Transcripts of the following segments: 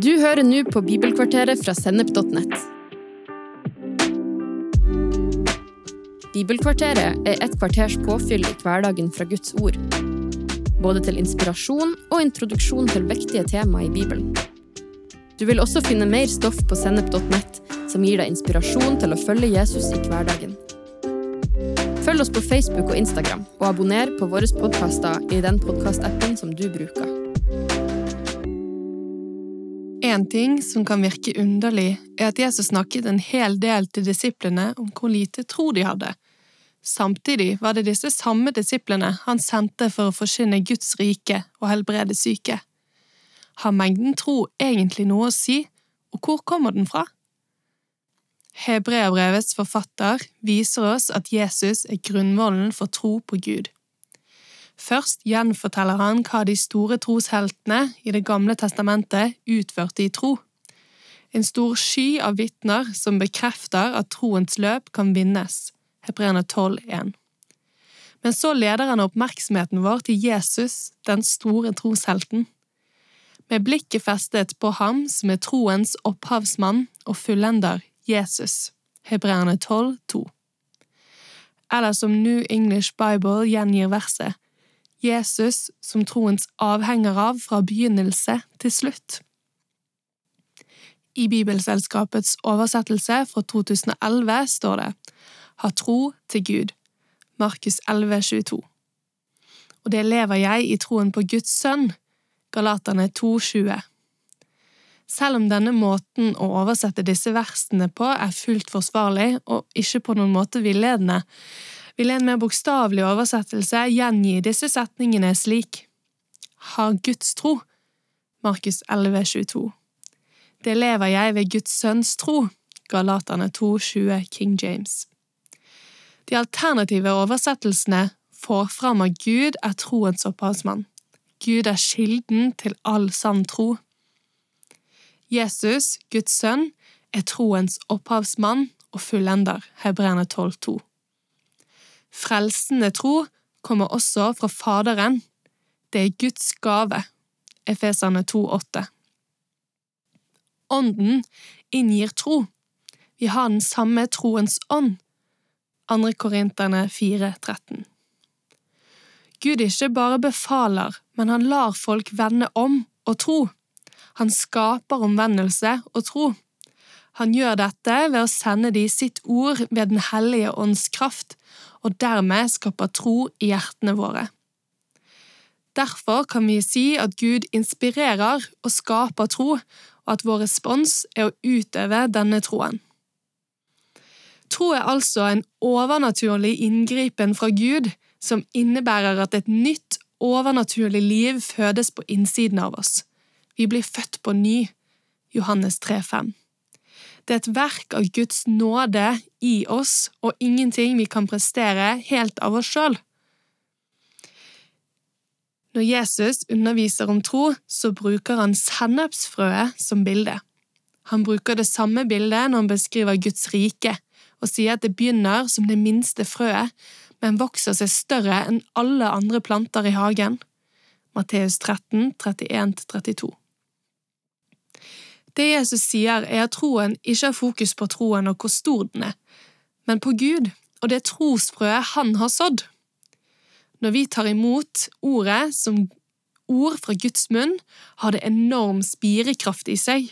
Du hører nå på Bibelkvarteret fra Sennep.nett. Bibelkvarteret er et kvarters påfyll i hverdagen fra Guds ord. Både til inspirasjon og introduksjon til viktige tema i Bibelen. Du vil også finne mer stoff på Sennep.nett som gir deg inspirasjon til å følge Jesus i hverdagen. Følg oss på Facebook og Instagram, og abonner på våre podkaster i den podkastappen som du bruker. En ting som kan virke underlig, er at Jesus snakket en hel del til disiplene om hvor lite tro de hadde. Samtidig var det disse samme disiplene han sendte for å forsyne Guds rike og helbrede syke. Har mengden tro egentlig noe å si, og hvor kommer den fra? Hebreabrevets forfatter viser oss at Jesus er grunnvollen for tro på Gud. Først gjenforteller han hva de store trosheltene i Det gamle testamentet utførte i tro. En stor sky av vitner som bekrefter at troens løp kan vinnes. Hebreerne 12,1. Men så leder han oppmerksomheten vår til Jesus, den store troshelten. Med blikket festet på ham som er troens opphavsmann og fullender, Jesus. Hebreerne 12,2. Eller som New English Bible gjengir verset, Jesus som troens avhenger av fra begynnelse til slutt. I Bibelselskapets oversettelse fra 2011 står det Ha tro til Gud. Markus 11, 22. Og det lever jeg i troen på Guds sønn. Galaterne 2, 20. Selv om denne måten å oversette disse versene på er fullt forsvarlig og ikke på noen måte villedende, vil en mer bokstavelig oversettelse gjengi disse setningene slik Har Guds tro. Markus 11, 22. Det lever jeg ved Guds sønns tro. Galaterne 2, 20, King James. De alternative oversettelsene får fram at Gud er troens opphavsmann. Gud er kilden til all sann tro. Jesus, Guds sønn, er troens opphavsmann og fullender, Hebreerne 12,2. Frelsende tro kommer også fra Faderen. Det er Guds gave, Efeserne 2,8. Ånden inngir tro. Vi har den samme troens ånd. 2. Korinterne 4,13. Gud ikke bare befaler, men han lar folk vende om og tro. Han skaper omvendelse og tro. Han gjør dette ved å sende de sitt ord ved Den hellige ånds kraft, og dermed skaper tro i hjertene våre. Derfor kan vi si at Gud inspirerer og skaper tro, og at vår respons er å utøve denne troen. Tro er altså en overnaturlig inngripen fra Gud som innebærer at et nytt, overnaturlig liv fødes på innsiden av oss. Vi blir født på ny. Johannes 3,5. Det er et verk av Guds nåde i oss, og ingenting vi kan prestere helt av oss sjøl. Når Jesus underviser om tro, så bruker han sennepsfrøet som bilde. Han bruker det samme bildet når han beskriver Guds rike, og sier at det begynner som det minste frøet, men vokser seg større enn alle andre planter i hagen. Matteus 13, 31–32. Det Jesus sier, er at troen ikke har fokus på troen og hvor stor den er, men på Gud og det trosfrøet Han har sådd. Når vi tar imot ordet som ord fra Guds munn, har det enorm spirekraft i seg.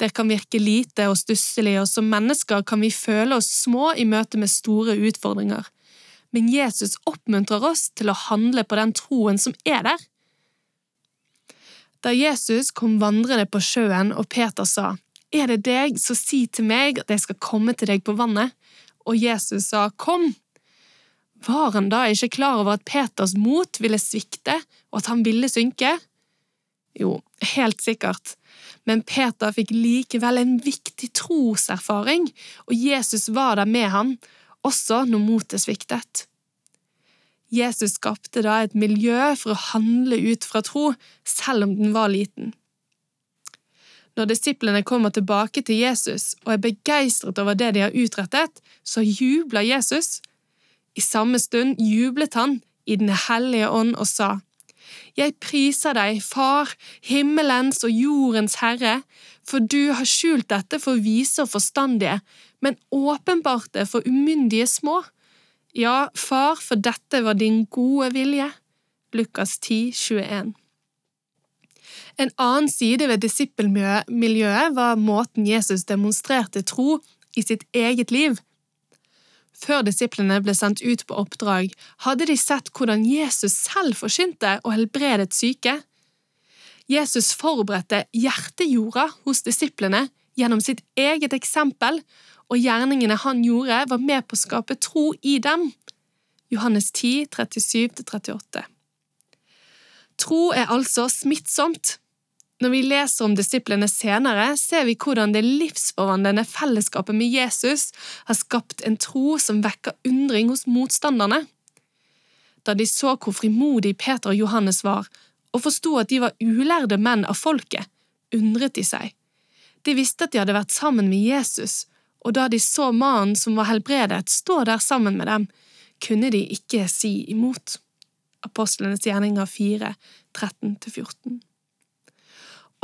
Det kan virke lite og stusslig, og som mennesker kan vi føle oss små i møte med store utfordringer. Men Jesus oppmuntrer oss til å handle på den troen som er der. Da Jesus kom vandrende på sjøen og Peter sa, Er det deg, så si til meg at jeg skal komme til deg på vannet, og Jesus sa, Kom! Var han da ikke klar over at Peters mot ville svikte, og at han ville synke? Jo, helt sikkert, men Peter fikk likevel en viktig troserfaring, og Jesus var der med ham, også når motet sviktet. Jesus skapte da et miljø for å handle ut fra tro, selv om den var liten. Når disiplene kommer tilbake til Jesus og er begeistret over det de har utrettet, så jubler Jesus. I samme stund jublet han i Den hellige ånd og sa, Jeg priser deg, Far, himmelens og jordens Herre, for du har skjult dette for vise og forstandige, men åpenbart det for umyndige små. Ja, Far, for dette var din gode vilje. Lukas 10, 21. En annen side ved disippelmiljøet var måten Jesus demonstrerte tro i sitt eget liv. Før disiplene ble sendt ut på oppdrag, hadde de sett hvordan Jesus selv forsynte og helbredet syke. Jesus forberedte hjertejorda hos disiplene gjennom sitt eget eksempel, og gjerningene han gjorde, var med på å skape tro i dem. Johannes 10, 37–38 Tro er altså smittsomt. Når vi leser om disiplene senere, ser vi hvordan det livsforvandlende fellesskapet med Jesus har skapt en tro som vekker undring hos motstanderne. Da de så hvor frimodig Peter og Johannes var, og forsto at de var ulærde menn av folket, undret de seg. De visste at de hadde vært sammen med Jesus, og da de så mannen som var helbredet, stå der sammen med dem, kunne de ikke si imot. Apostlenes gjerninger 4, 13–14.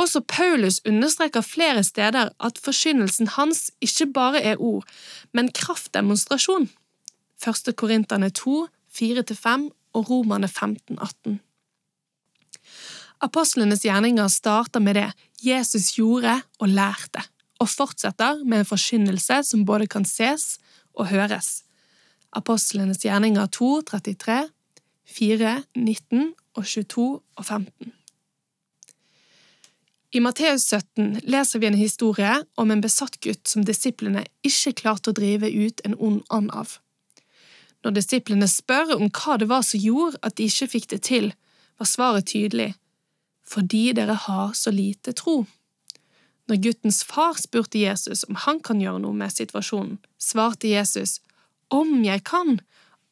Også Paulus understreker flere steder at forkynnelsen hans ikke bare er ord, men kraftdemonstrasjon. 1. Korinterne 2, 4–5 og Romerne 15, 18. Apostlenes gjerninger starter med det Jesus gjorde og lærte, og fortsetter med en forkynnelse som både kan ses og høres. Apostlenes gjerninger 2, 33, 4, 19 og 22 og 15. I Matteus 17 leser vi en historie om en besatt gutt som disiplene ikke klarte å drive ut en ond ånd av. Når disiplene spør om hva det var som gjorde at de ikke fikk det til, var svaret tydelig – fordi dere har så lite tro. Når guttens far spurte Jesus om han kan gjøre noe med situasjonen, svarte Jesus om jeg kan,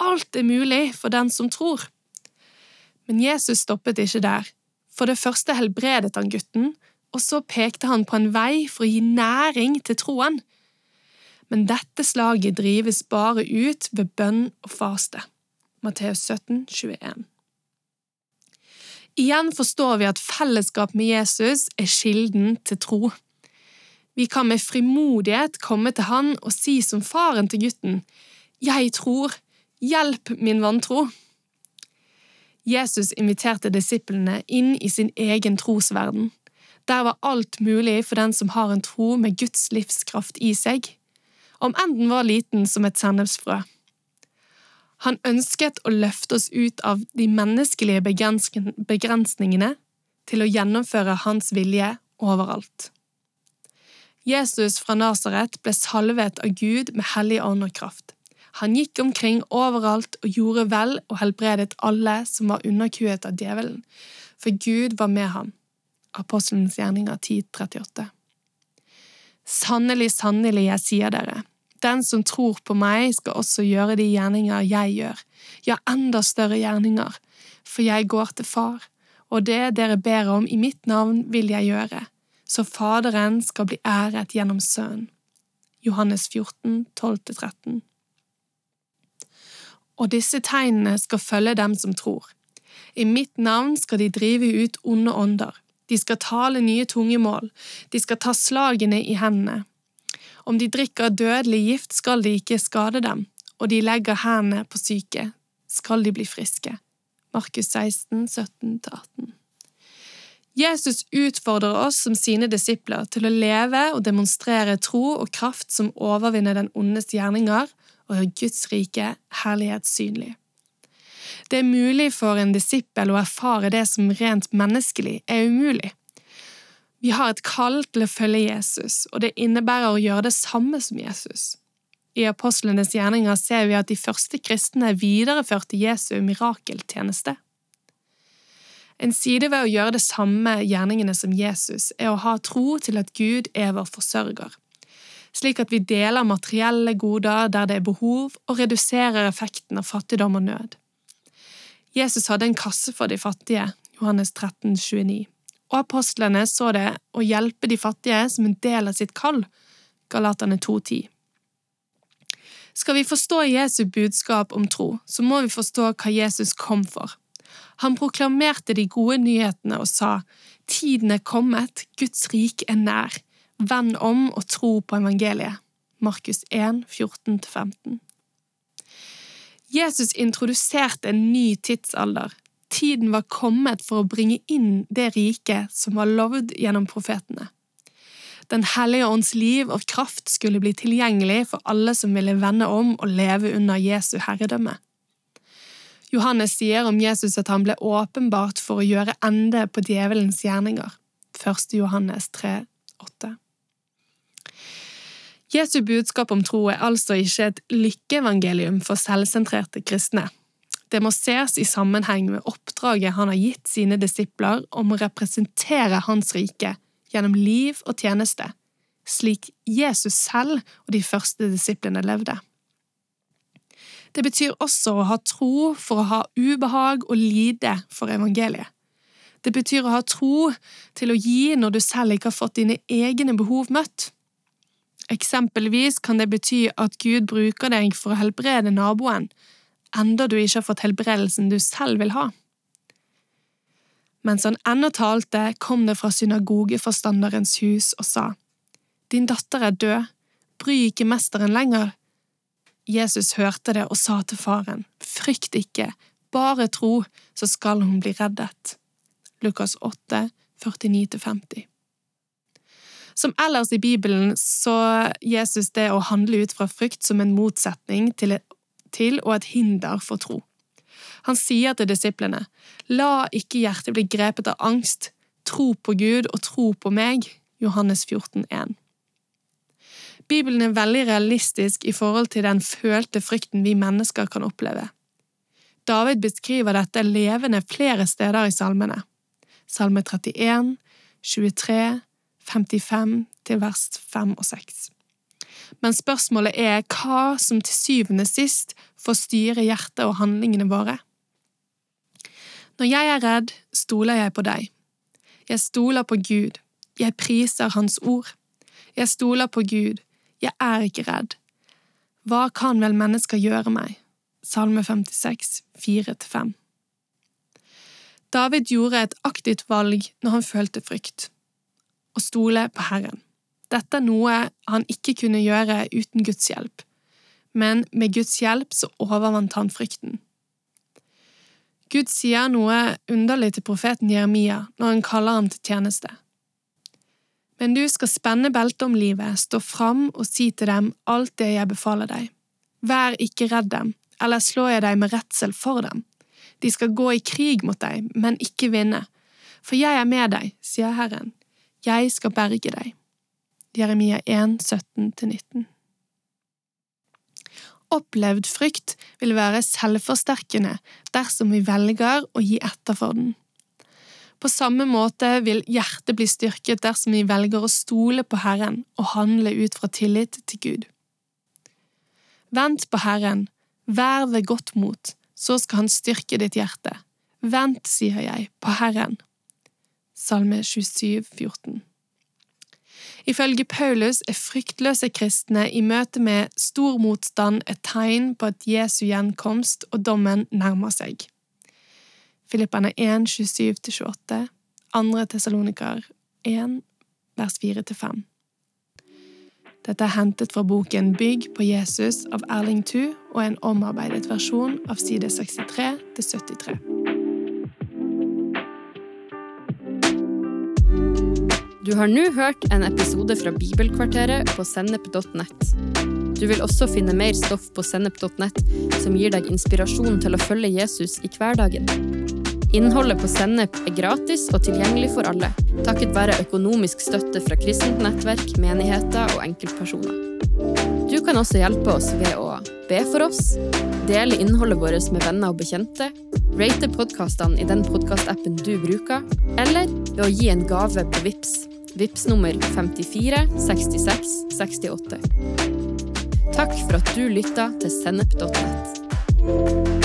alt er mulig for den som tror. Men Jesus stoppet ikke der. For det første helbredet han gutten, og så pekte han på en vei for å gi næring til troen. Men dette slaget drives bare ut ved bønn og faste. Matteus 17, 21. Igjen forstår vi at fellesskap med Jesus er kilden til tro. Vi kan med frimodighet komme til han og si som faren til gutten, Jeg tror, hjelp min vantro. Jesus inviterte disiplene inn i sin egen trosverden. Der var alt mulig for den som har en tro med Guds livskraft i seg, om enn den var liten som et sennepsfrø. Han ønsket å løfte oss ut av de menneskelige begrensningene til å gjennomføre hans vilje overalt. Jesus fra Nasaret ble salvet av Gud med hellig ånd og kraft. Han gikk omkring overalt og gjorde vel og helbredet alle som var underkuet av djevelen, for Gud var med ham. Apostelens gjerninger 10.38. Sannelig, sannelig, jeg sier dere, den som tror på meg, skal også gjøre de gjerninger jeg gjør, ja, enda større gjerninger, for jeg går til Far, og det dere ber om i mitt navn vil jeg gjøre, så Faderen skal bli æret gjennom Sønnen. Johannes 14, 12–13 Og disse tegnene skal følge dem som tror. I mitt navn skal de drive ut onde ånder. De skal tale nye tungemål, de skal ta slagene i hendene. Om de drikker dødelig gift, skal de ikke skade dem, og de legger hendene på syke, skal de bli friske. Markus 16, 17–18 Jesus utfordrer oss som sine disipler til å leve og demonstrere tro og kraft som overvinner den ondes gjerninger og gjør Guds rike herlighet synlig. Det er mulig for en disippel å erfare det som rent menneskelig er umulig. Vi har et kall til å følge Jesus, og det innebærer å gjøre det samme som Jesus. I apostlenes gjerninger ser vi at de første kristne videreførte Jesu mirakeltjeneste. En side ved å gjøre det samme gjerningene som Jesus er å ha tro til at Gud er vår forsørger, slik at vi deler materielle goder der det er behov, og reduserer effekten av fattigdom og nød. Jesus hadde en kasse for de fattige, Johannes 13, 29, og apostlene så det å hjelpe de fattige som en del av sitt kall, Galaterne 2,10. Skal vi forstå Jesu budskap om tro, så må vi forstå hva Jesus kom for. Han proklamerte de gode nyhetene og sa, Tiden er kommet, Guds rik er nær, vend om og tro på evangeliet. Markus 1, 14–15 Jesus introduserte en ny tidsalder. Tiden var kommet for å bringe inn det riket som var lovd gjennom profetene. Den hellige ånds liv og kraft skulle bli tilgjengelig for alle som ville vende om og leve under Jesu herredømme. Johannes sier om Jesus at han ble åpenbart for å gjøre ende på djevelens gjerninger. 1. Johannes 3, 8. Jesu budskap om tro er altså ikke et lykkeevangelium for selvsentrerte kristne. Det må ses i sammenheng med oppdraget han har gitt sine disipler om å representere Hans rike gjennom liv og tjeneste, slik Jesus selv og de første disiplene levde. Det betyr også å ha tro for å ha ubehag og lide for evangeliet. Det betyr å ha tro til å gi når du selv ikke har fått dine egne behov møtt. Eksempelvis kan det bety at Gud bruker deg for å helbrede naboen, enda du ikke har fått helbredelsen du selv vil ha. Mens han ennå talte, kom det fra synagogeforstanderens hus og sa, Din datter er død, bry ikke mesteren lenger. Jesus hørte det og sa til faren, Frykt ikke, bare tro, så skal hun bli reddet. Lukas 8, 49–50 Som ellers i Bibelen så Jesus det å handle ut fra frykt som en motsetning til, til og et hinder for tro. Han sier til disiplene, La ikke hjertet bli grepet av angst, tro på Gud og tro på meg. Johannes 14, 14,1. Bibelen er veldig realistisk i forhold til den følte frykten vi mennesker kan oppleve. David beskriver dette levende flere steder i salmene. Salme 31, 23, 55 til vers 5 og 6. Men spørsmålet er hva som til syvende sist får styre hjertet og handlingene våre. Når jeg er redd, stoler jeg på deg. Jeg stoler på Gud. Jeg priser Hans ord. Jeg stoler på Gud. Jeg er ikke redd. Hva kan vel mennesker gjøre meg? Salme 56, 4–5 David gjorde et aktivt valg når han følte frykt. Å stole på Herren. Dette er noe han ikke kunne gjøre uten Guds hjelp, men med Guds hjelp så overvant han frykten. Gud sier noe underlig til profeten Jeremia når han kaller ham til tjeneste. Men du skal spenne beltet om livet, stå fram og si til dem alt det jeg befaler deg. Vær ikke redd dem, eller slår jeg deg med redsel for dem. De skal gå i krig mot deg, men ikke vinne. For jeg er med deg, sier Herren. Jeg skal berge deg. Jeremia 1, 17–19 Opplevd frykt vil være selvforsterkende dersom vi velger å gi etter for den. På samme måte vil hjertet bli styrket dersom vi velger å stole på Herren og handle ut fra tillit til Gud. Vent på Herren, vær ved godt mot, så skal Han styrke ditt hjerte. Vent, sier jeg, på Herren. Salme 27, 14. Ifølge Paulus er fryktløse kristne i møte med stor motstand et tegn på at Jesu gjenkomst og dommen nærmer seg. Filippane 1, 27–28, 2. Tessalonikar 1, vers 4–5. Dette er hentet fra boken Bygg på Jesus av Erling Thu og en omarbeidet versjon av side 63 73. Du har nå hørt en episode fra Bibelkvarteret på sennep.nett. Du vil også finne mer stoff på sennep.nett som gir deg inspirasjon til å følge Jesus i hverdagen. Innholdet på Sennep er gratis og tilgjengelig for alle, takket være økonomisk støtte fra kristent nettverk, menigheter og enkeltpersoner. Du kan også hjelpe oss ved å be for oss, dele innholdet vårt med venner og bekjente, rate podkastene i den podkastappen du bruker, eller ved å gi en gave på VIPS Vips nummer 54 66 68. Takk for at du lytta til sennep.nett.